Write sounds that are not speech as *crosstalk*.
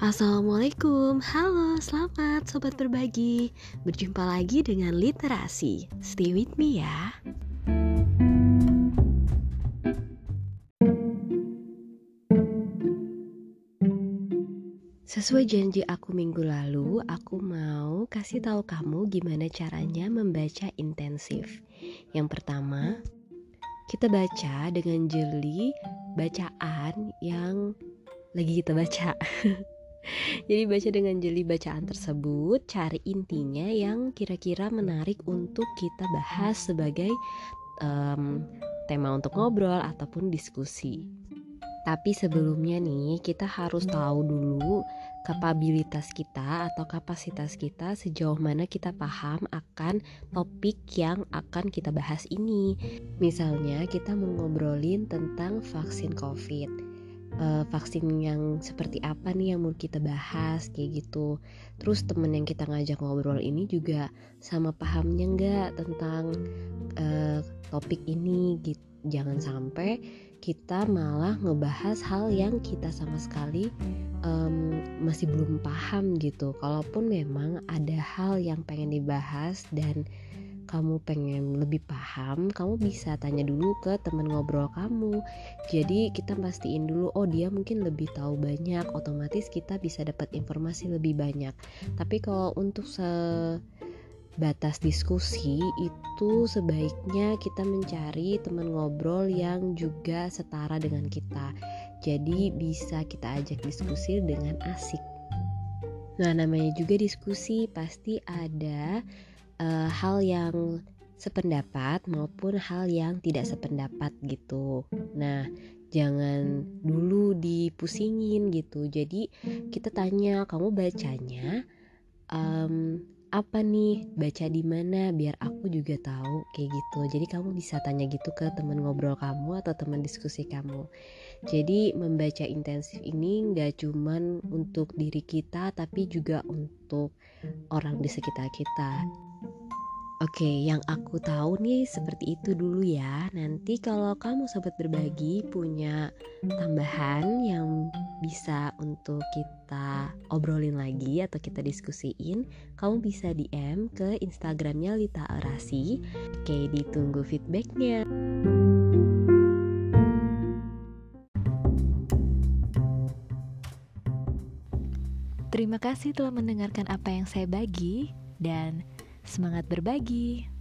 Assalamualaikum, halo selamat sobat berbagi Berjumpa lagi dengan literasi Stay with me ya Sesuai janji aku minggu lalu, aku mau kasih tahu kamu gimana caranya membaca intensif. Yang pertama, kita baca dengan jeli bacaan yang lagi kita baca. *laughs* Jadi baca dengan jeli bacaan tersebut, cari intinya yang kira-kira menarik untuk kita bahas sebagai um, tema untuk ngobrol ataupun diskusi. Tapi sebelumnya nih, kita harus tahu dulu kapabilitas kita atau kapasitas kita sejauh mana kita paham akan topik yang akan kita bahas ini. Misalnya, kita mau ngobrolin tentang vaksin COVID uh, vaksin yang seperti apa nih yang mau kita bahas kayak gitu. Terus temen yang kita ngajak ngobrol ini juga sama pahamnya nggak tentang uh, topik ini gitu jangan sampai kita malah ngebahas hal yang kita sama sekali um, masih belum paham gitu. Kalaupun memang ada hal yang pengen dibahas dan kamu pengen lebih paham, kamu bisa tanya dulu ke teman ngobrol kamu. Jadi kita pastiin dulu, oh dia mungkin lebih tahu banyak, otomatis kita bisa dapat informasi lebih banyak. Tapi kalau untuk sebatas diskusi itu sebaiknya kita mencari teman ngobrol yang juga setara dengan kita. Jadi bisa kita ajak diskusi dengan asik. Nah, namanya juga diskusi pasti ada uh, hal yang sependapat maupun hal yang tidak sependapat gitu. Nah, jangan dulu dipusingin gitu. Jadi kita tanya, kamu bacanya um, apa nih? Baca di mana? Biar aku juga tahu kayak gitu. Jadi kamu bisa tanya gitu ke teman ngobrol kamu atau teman diskusi kamu. Jadi membaca intensif ini nggak cuman untuk diri kita, tapi juga untuk orang di sekitar kita. Oke, yang aku tahu nih seperti itu dulu ya. Nanti kalau kamu sobat berbagi punya tambahan yang bisa untuk kita obrolin lagi atau kita diskusiin, kamu bisa DM ke Instagramnya Lita Arasi. Oke, ditunggu feedbacknya. Terima kasih telah mendengarkan apa yang saya bagi dan Semangat berbagi!